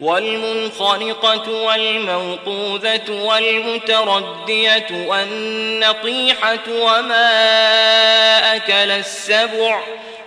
والمنخنقة والموقوذة والمتردية والنطيحة وما أكل السبع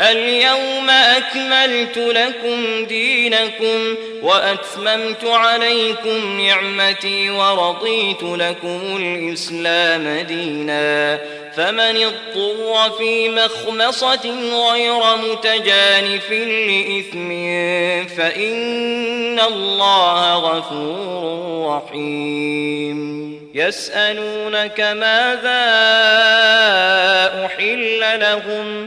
اليوم أكملت لكم دينكم وأتممت عليكم نعمتي ورضيت لكم الإسلام دينا. فمن اضطر في مخمصة غير متجانف لإثم فإن الله غفور رحيم. يسألونك ماذا أحل لهم؟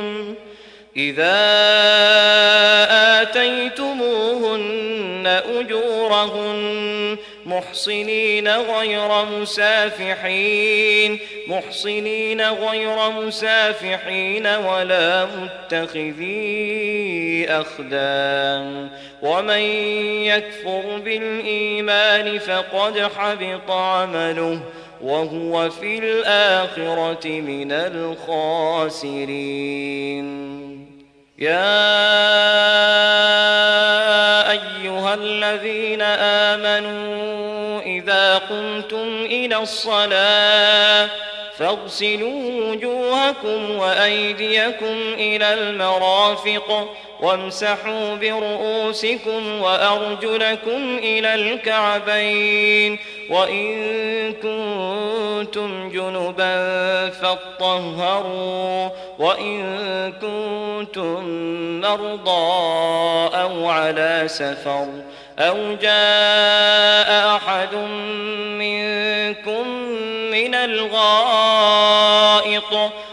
إذا آتيتموهن أجورهن محصنين غير مسافحين محصنين غير مسافحين ولا متخذي أخدان. ومن يكفر بالإيمان فقد حبط عمله. وهو في الآخرة من الخاسرين. يا أيها الذين آمنوا إذا قمتم إلى الصلاة فاغسلوا وجوهكم وأيديكم إلى المرافق وامسحوا برؤوسكم وأرجلكم إلى الكعبين وإن كنتم جنبا فاطهروا وإن كنتم مرضى أو على سفر أو جاء أحد منكم من الغائط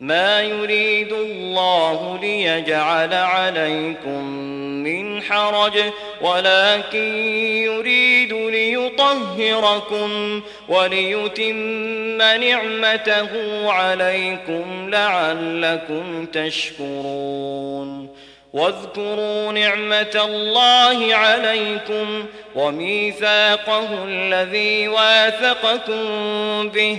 ما يريد الله ليجعل عليكم من حرج ولكن يريد ليطهركم وليتم نعمته عليكم لعلكم تشكرون. واذكروا نعمة الله عليكم وميثاقه الذي واثقكم به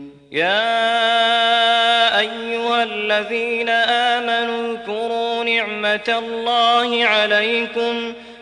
يا أيها الذين آمنوا اذكروا نعمة الله عليكم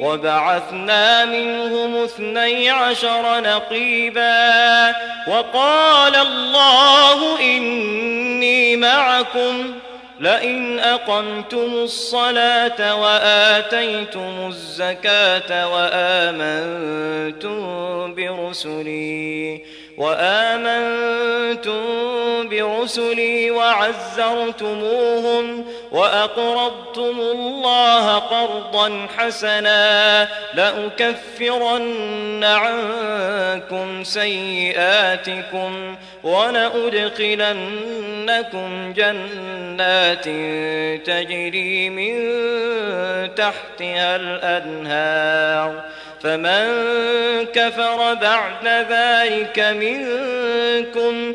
وبعثنا منهم اثني عشر نقيبا وقال الله إني معكم لئن أقمتم الصلاة وآتيتم الزكاة وآمنتم برسلي وآمنتم برسلي وعزرتموهم وأقرضتم الله قرضا حسنا لأكفرن عنكم سيئاتكم ولأدخلنكم جنات تجري من تحتها الأنهار فمن كفر بعد ذلك منكم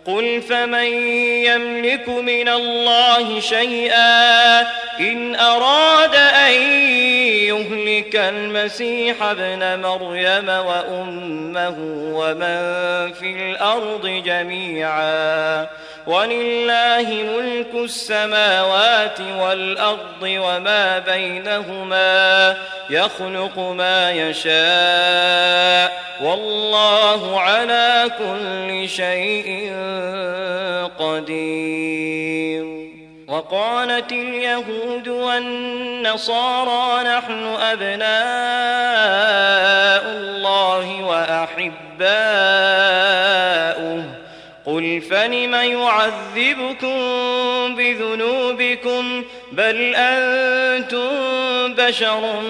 قل فمن يملك من الله شيئا إن أراد أن يهلك المسيح ابن مريم وأمه ومن في الأرض جميعا. ولله ملك السماوات والأرض وما بينهما. يخلق ما يشاء. والله على كل شيء قدير. وقالت اليهود والنصارى نحن أبناء الله وأحباؤه. قل فلم يعذبكم بذنوبكم؟ بل أنتم بشر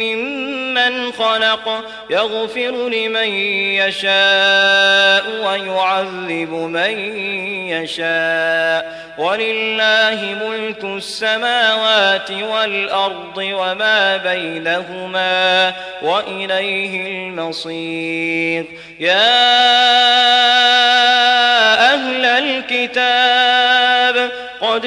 ممن خلق يغفر لمن يشاء ويعذب من يشاء. ولله ملك السماوات والأرض وما بينهما وإليه المصير. يا أهل الكتاب قد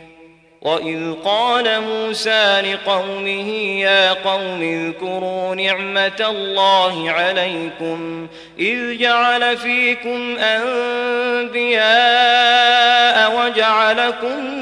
وإذ قال موسى لقومه يا قوم اذكروا نعمة الله عليكم إذ جعل فيكم أنبياء وجعلكم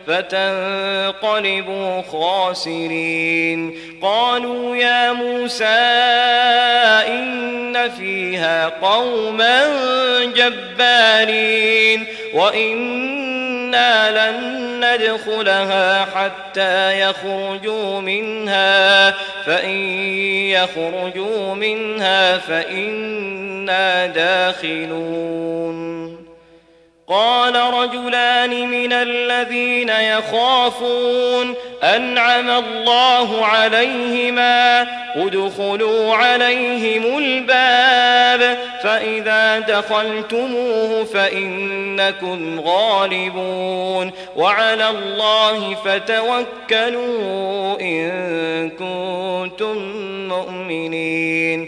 فتنقلبوا خاسرين. قالوا يا موسى إن فيها قوما جبارين وإنا لن ندخلها حتى يخرجوا منها فإن يخرجوا منها فإنا داخلون. قال رجلان من الذين يخافون أنعم الله عليهما ادخلوا عليهم الباب فإذا دخلتموه فإنكم غالبون وعلى الله فتوكلوا إن كنتم مؤمنين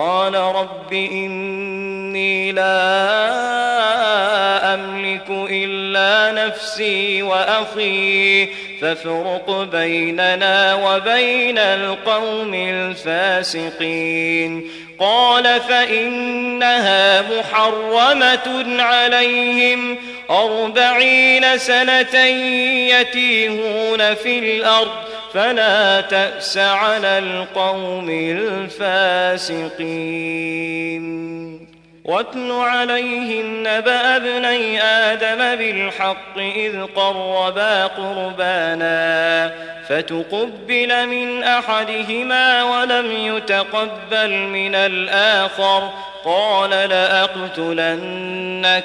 قال رب إني لا أملك إلا نفسي وأخي فافرق بيننا وبين القوم الفاسقين. قال فإنها محرمة عليهم أربعين سنة يتيهون في الأرض فلا تأس على القوم الفاسقين. واتل عليهم نبأ ابني آدم بالحق إذ قربا قربانا فتقبل من أحدهما ولم يتقبل من الآخر. قال لأقتلنك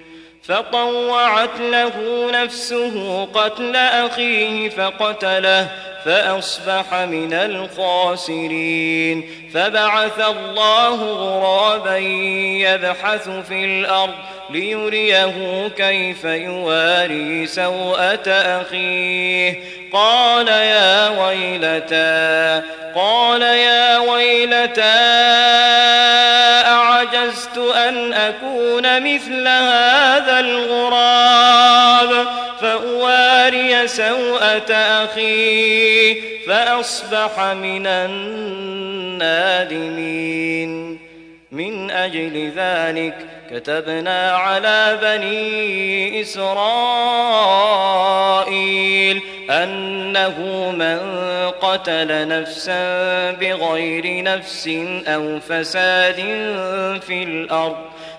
فطوعت له نفسه قتل أخيه فقتله فأصبح من الخاسرين. فبعث الله غرابا يبحث في الأرض ليريه كيف يواري سوءة أخيه. قال يا ويلتى قال يا ويلتى أعجزت أن أكون مثل هذا الغراب فأواري سوءة أخي فأصبح من النادمين من أجل ذلك كتبنا على بني إسرائيل أنه من قتل نفسا بغير نفس أو فساد في الأرض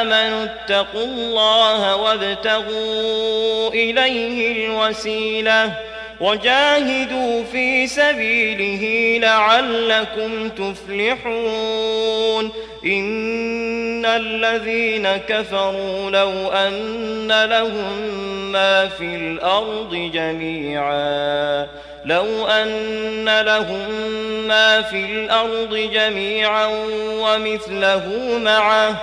آمنوا اتقوا الله وابتغوا إليه الوسيلة وجاهدوا في سبيله لعلكم تفلحون إن الذين كفروا لو أن لهم ما في الأرض جميعا لو أن لهم ما في الأرض جميعا ومثله معه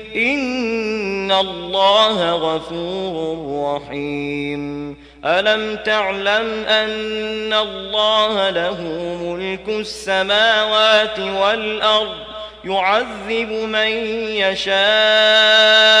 إن الله غفور رحيم. ألم تعلم أن الله له ملك السماوات والأرض يعذب من يشاء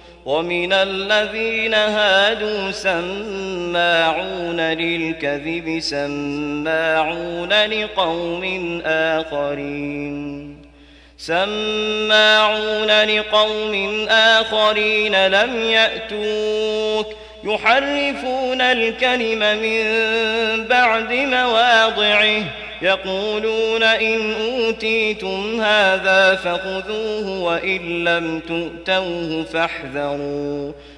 ومن الذين هادوا سماعون للكذب سماعون لقوم آخرين. سماعون لقوم آخرين لم يأتوك. يحرفون الكلم من بعد مواضعه يقولون إن أوتيتم هذا فخذوه وإن لم تؤتوه فاحذروا.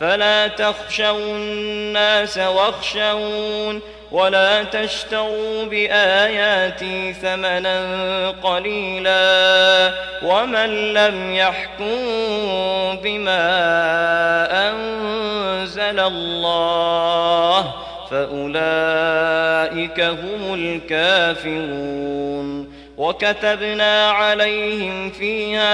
فلا تخشوا الناس واخشون ولا تشتروا بآياتي ثمنا قليلا ومن لم يحكم بما أنزل الله فأولئك هم الكافرون وكتبنا عليهم فيها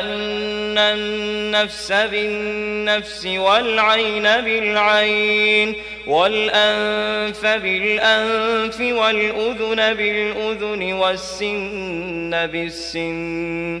أن النفس بالنفس والعين بالعين والأنف بالأنف والأذن بالأذن والسن بالسن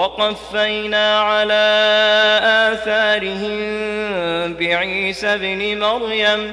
وقفينا على آثارهم بعيسى ابن مريم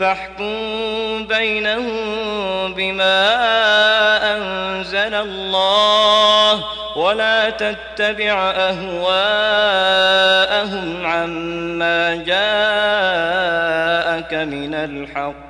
فاحكم بينهم بما أنزل الله ولا تتبع أهواءهم عما جاءك من الحق.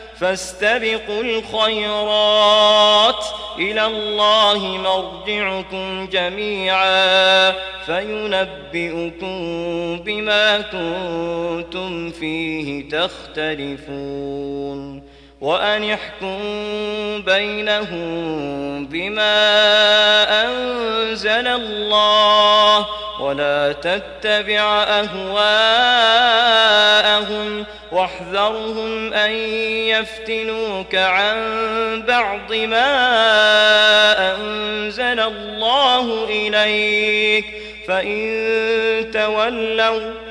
فاستبقوا الخيرات إلى الله مرجعكم جميعا فينبئكم بما كنتم فيه تختلفون وأن يحكم بينهم بما أنزل الله ولا تتبع أهواءهم واحذرهم أن يفتنوك عن بعض ما أنزل الله إليك فإن تولوا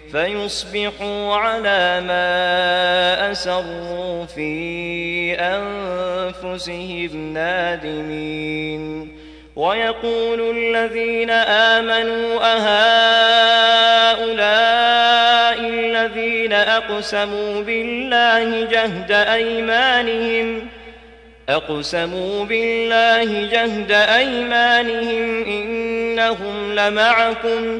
فيصبحوا على ما أسروا في أنفسهم نادمين. ويقول الذين آمنوا أهؤلاء الذين أقسموا بالله جهد أيمانهم أقسموا بالله جهد أيمانهم إنهم لمعكم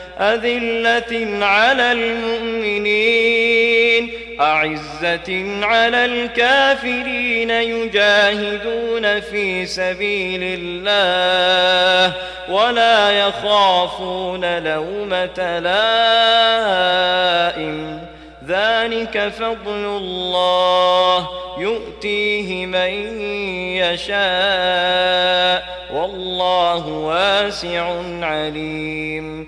أذلة على المؤمنين أعزة على الكافرين يجاهدون في سبيل الله ولا يخافون لومة لائم. ذلك فضل الله يؤتيه من يشاء والله واسع عليم.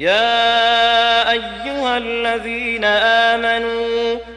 يا أيها الذين آمنوا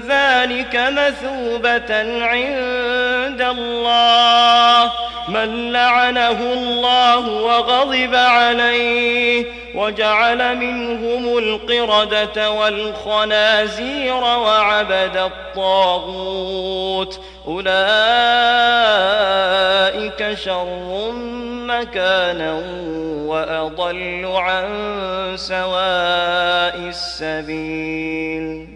ذلك مثوبة عند الله. من لعنه الله وغضب عليه وجعل منهم القردة والخنازير وعبد الطاغوت. أولئك شر مكانا وأضل عن سواء السبيل.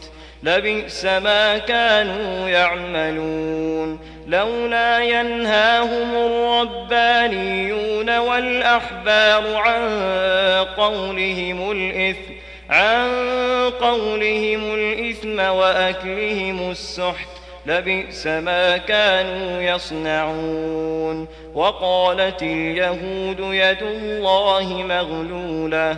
لبئس ما كانوا يعملون لولا ينهاهم الربانيون والأحبار عن قولهم الإثم عن قولهم الإثم وأكلهم السحت لبئس ما كانوا يصنعون. وقالت اليهود يد الله مغلولة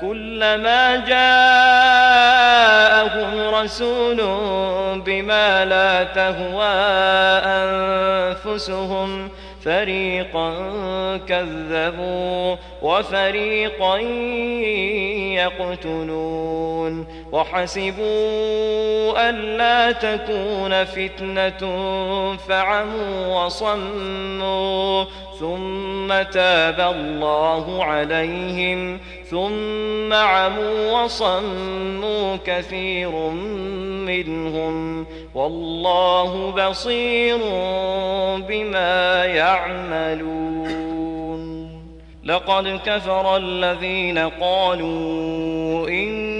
كلما جاءهم رسول بما لا تهوى أنفسهم فريقا كذبوا وفريقا يقتلون وحسبوا ألا تكون فتنة فعموا وصموا ثم تاب الله عليهم ثم عموا وصموا كثير منهم. والله بصير بما يعملون. لقد كفر الذين قالوا إن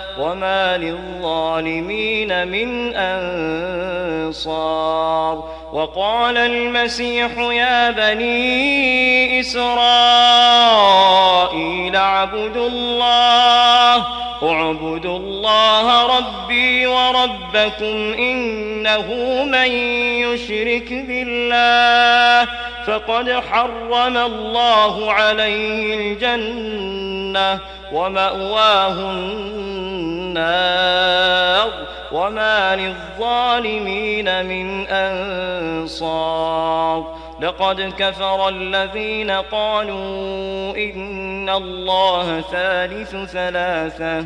وما للظالمين من أنصار وقال المسيح يا بني إسرائيل اعبدوا الله اعبدوا الله ربي وربكم إنه من يشرك بالله فقد حرم الله عليه الجنة ومأواه النار وما للظالمين من أنصار. لقد كفر الذين قالوا إن الله ثالث ثلاثة.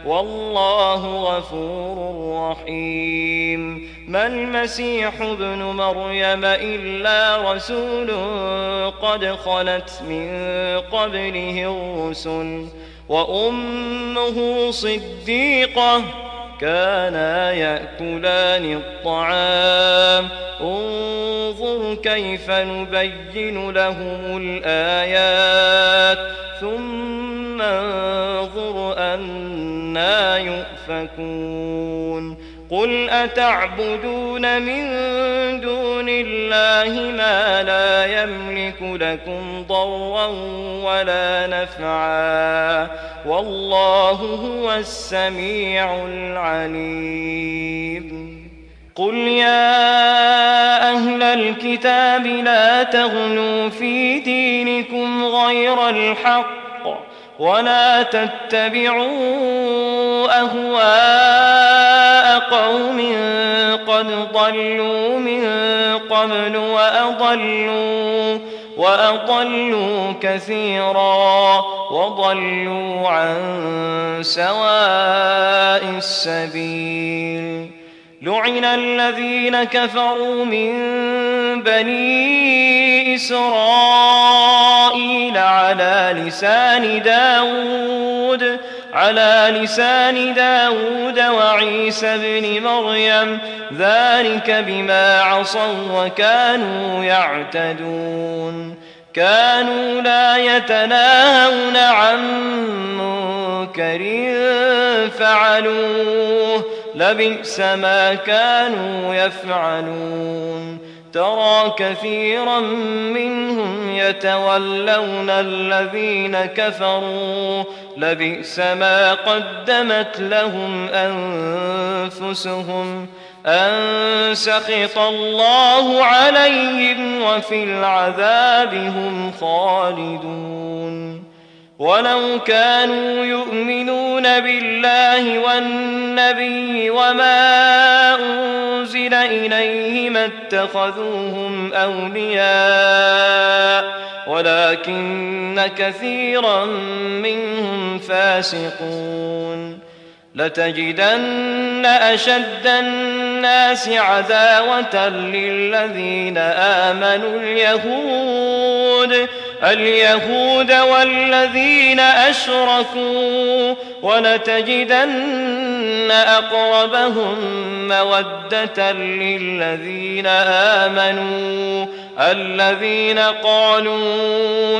والله غفور رحيم. ما المسيح ابن مريم إلا رسول قد خلت من قبله الرسل وأمه صديقة كانا يأكلان الطعام. انظر كيف نبين لهم الآيات. ثم انظر أنا يؤفكون. قل أتعبدون من دون الله ما لا يملك لكم ضرا ولا نفعا. والله هو السميع العليم. قل يا أهل الكتاب لا تغلوا في دينكم غير الحق. ولا تتبعوا أهواء قوم قد ضلوا من قبل وأضلوا وأضلوا كثيرا وضلوا عن سواء السبيل. لعن الذين كفروا من بني إسرائيل على لسان داود على لسان داود وعيسى بن مريم. ذلك بما عصوا وكانوا يعتدون. كانوا لا يتناهون عن منكر فعلوه لبئس ما كانوا يفعلون. ترى كثيرا منهم يتولون الذين كفروا لبئس ما قدمت لهم أنفسهم. أن سخط الله عليهم وفي العذاب هم خالدون. ولو كانوا يؤمنون بالله والنبي وما أنزل إليه ما اتخذوهم أولياء ولكن كثيرا منهم فاسقون. لتجدن أشد الناس عداوة للذين آمنوا اليهود. اليهود والذين أشركوا ولتجدن أقربهم مودة للذين آمنوا الذين قالوا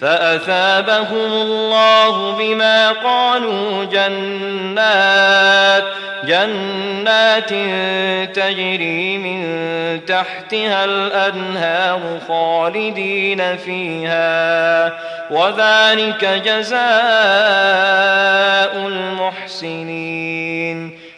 فأثابهم الله بما قالوا جنات جنات تجري من تحتها الأنهار خالدين فيها وذلك جزاء المحسنين.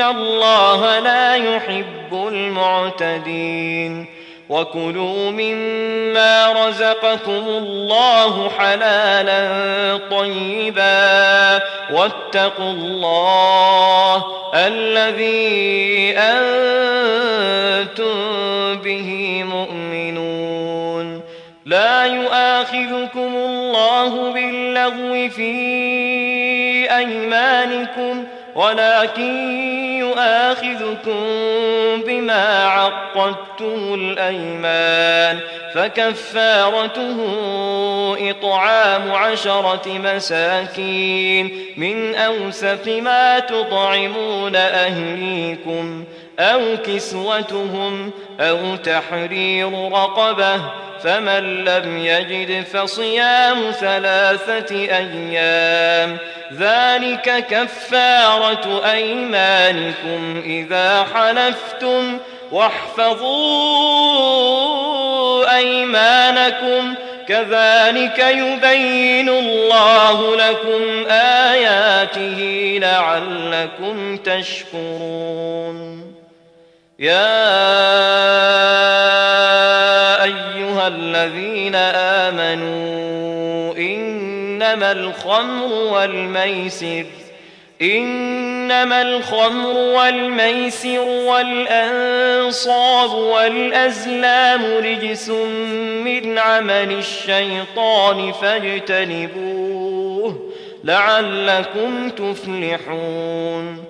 الله لا يحب المعتدين وكلوا مما رزقكم الله حلالا طيبا واتقوا الله الذي أنتم به مؤمنون لا يؤاخذكم الله باللغو في أيمانكم ولكن يؤاخذكم بما عقدتم الأيمان فكفارته إطعام عشرة مساكين من أوسط ما تطعمون أهليكم أو كسوتهم أو تحرير رقبة فمن لم يجد فصيام ثلاثة أيام ذلك كفارة أيمانكم إذا حلفتم واحفظوا أيمانكم كذلك يبين الله لكم آياته لعلكم تشكرون يا أيها الذين آمنوا إنما الخمر والميسر إنما الخمر والميسر والأنصاب والأزلام رجس من عمل الشيطان فاجتنبوه لعلكم تفلحون.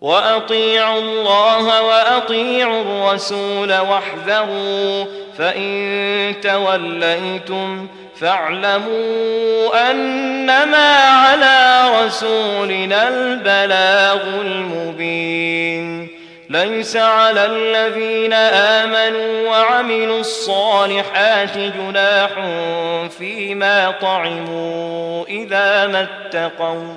وأطيعوا الله وأطيعوا الرسول واحذروا فإن توليتم فاعلموا أنما على رسولنا البلاغ المبين. ليس على الذين آمنوا وعملوا الصالحات جناح فيما طعموا إذا ما اتقوا.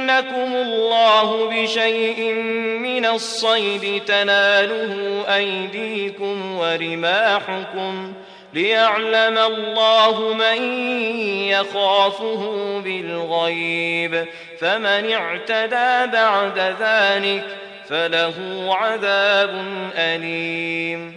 ليبلونكم الله بشيء من الصيد تناله أيديكم ورماحكم ليعلم الله من يخافه بالغيب فمن اعتدى بعد ذلك فله عذاب أليم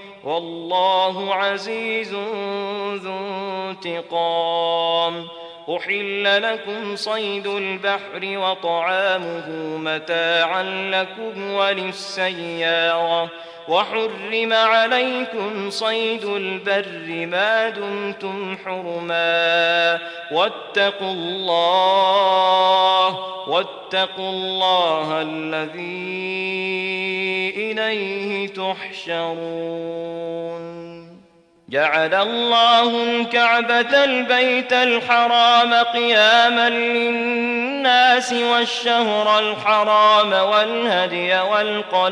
والله عزيز ذو انتقام. أحل لكم صيد البحر وطعامه متاعا لكم وللسيارة. وحرم عليكم صيد البر ما دمتم حرما. واتقوا الله واتقوا الله الذي إليه تحشرون. جعل الله الكعبة البيت الحرام قياما للناس والشهر الحرام والهدي والقلائد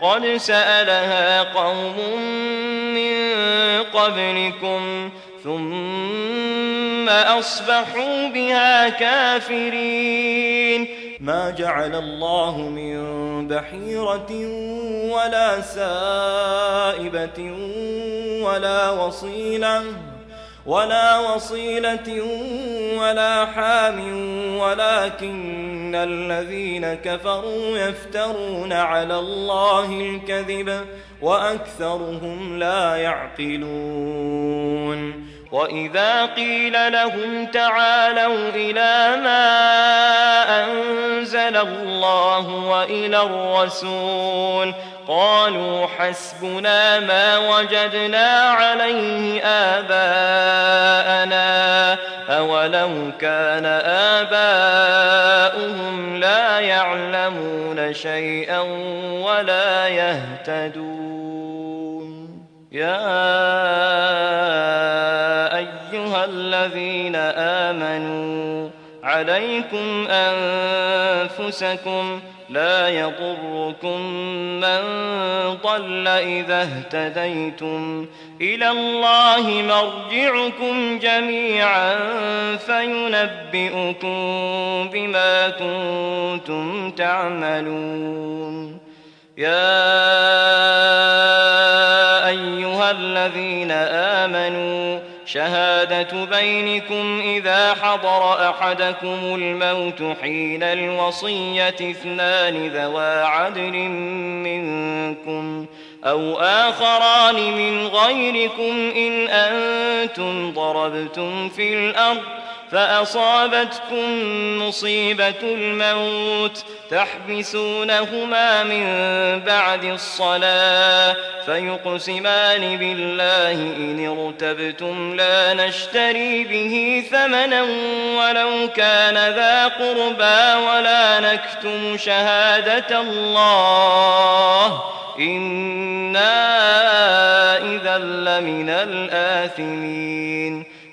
قد سألها قوم من قبلكم ثم أصبحوا بها كافرين ما جعل الله من بحيرة ولا سائبة ولا وصيلة ولا وصيلة ولا حام ولكن الذين كفروا يفترون على الله الكذب وأكثرهم لا يعقلون. وإذا قيل لهم تعالوا إلى ما أنزل الله وإلى الرسول قالوا حسبنا ما وجدنا عليه آباءنا أولو كان آباؤهم لا يعلمون شيئا ولا يهتدون. يا أيها الذين آمنوا عليكم أنفسكم لا يضركم من ضل إذا اهتديتم. إلى الله مرجعكم جميعا فينبئكم بما كنتم تعملون. يا أيها الذين آمنوا شهادة بينكم إذا حضر أحدكم الموت حين الوصية اثنان ذوى عدل منكم أو آخران من غيركم إن أنتم ضربتم في الأرض فأصابتكم مصيبة الموت تحبسونهما من بعد الصلاة فيقسمان بالله إن ارتبتم لا نشتري به ثمنا ولو كان ذا قربى ولا نكتم شهادة الله إنا إذا لمن الآثمين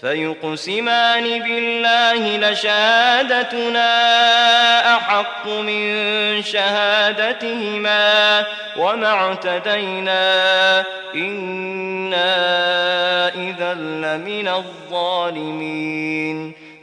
فيقسمان بالله لشهادتنا أحق من شهادتهما وما اعتدينا. إنا إذا لمن الظالمين.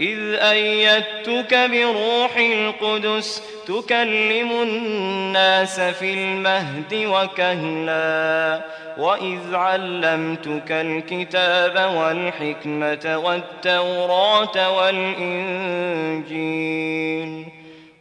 إذ أيدتك بروح القدس تكلم الناس في المهد وكهلا وإذ علمتك الكتاب والحكمة والتوراة والإنجيل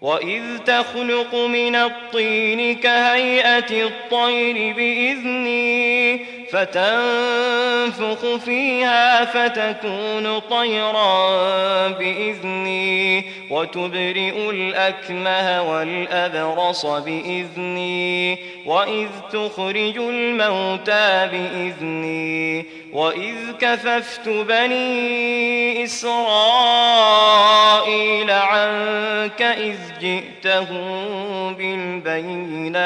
وإذ تخلق من الطين كهيئة الطير بإذني فتنفخ فيها فتكون طيرا بإذني وتبرئ الأكمه والأبرص بإذني وإذ تخرج الموتى بإذني وإذ كففت بني إسرائيل عنك إذ جئتهم بالبينات.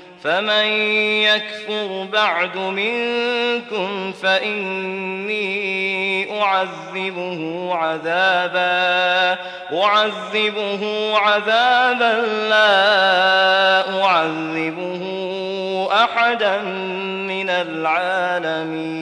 فمن يكفر بعد منكم فإني أعذبه عذابا أعذبه عذابا لا أعذبه أحدا من العالمين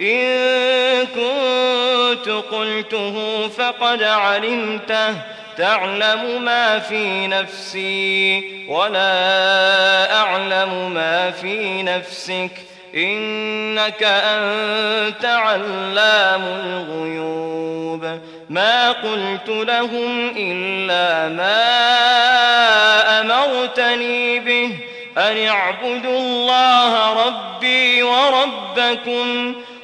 إن كنت قلته فقد علمته. تعلم ما في نفسي ولا أعلم ما في نفسك. إنك أنت علام الغيوب. ما قلت لهم إلا ما أمرتني به. أن اعبدوا الله ربي وربكم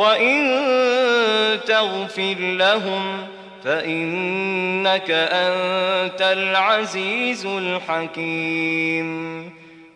وإن تغفر لهم فإنك أنت العزيز الحكيم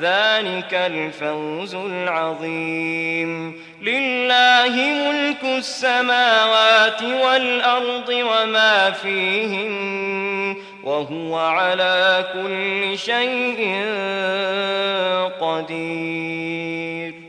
ذلك الفوز العظيم. لله ملك السماوات والأرض وما فيهن وهو على كل شيء قدير.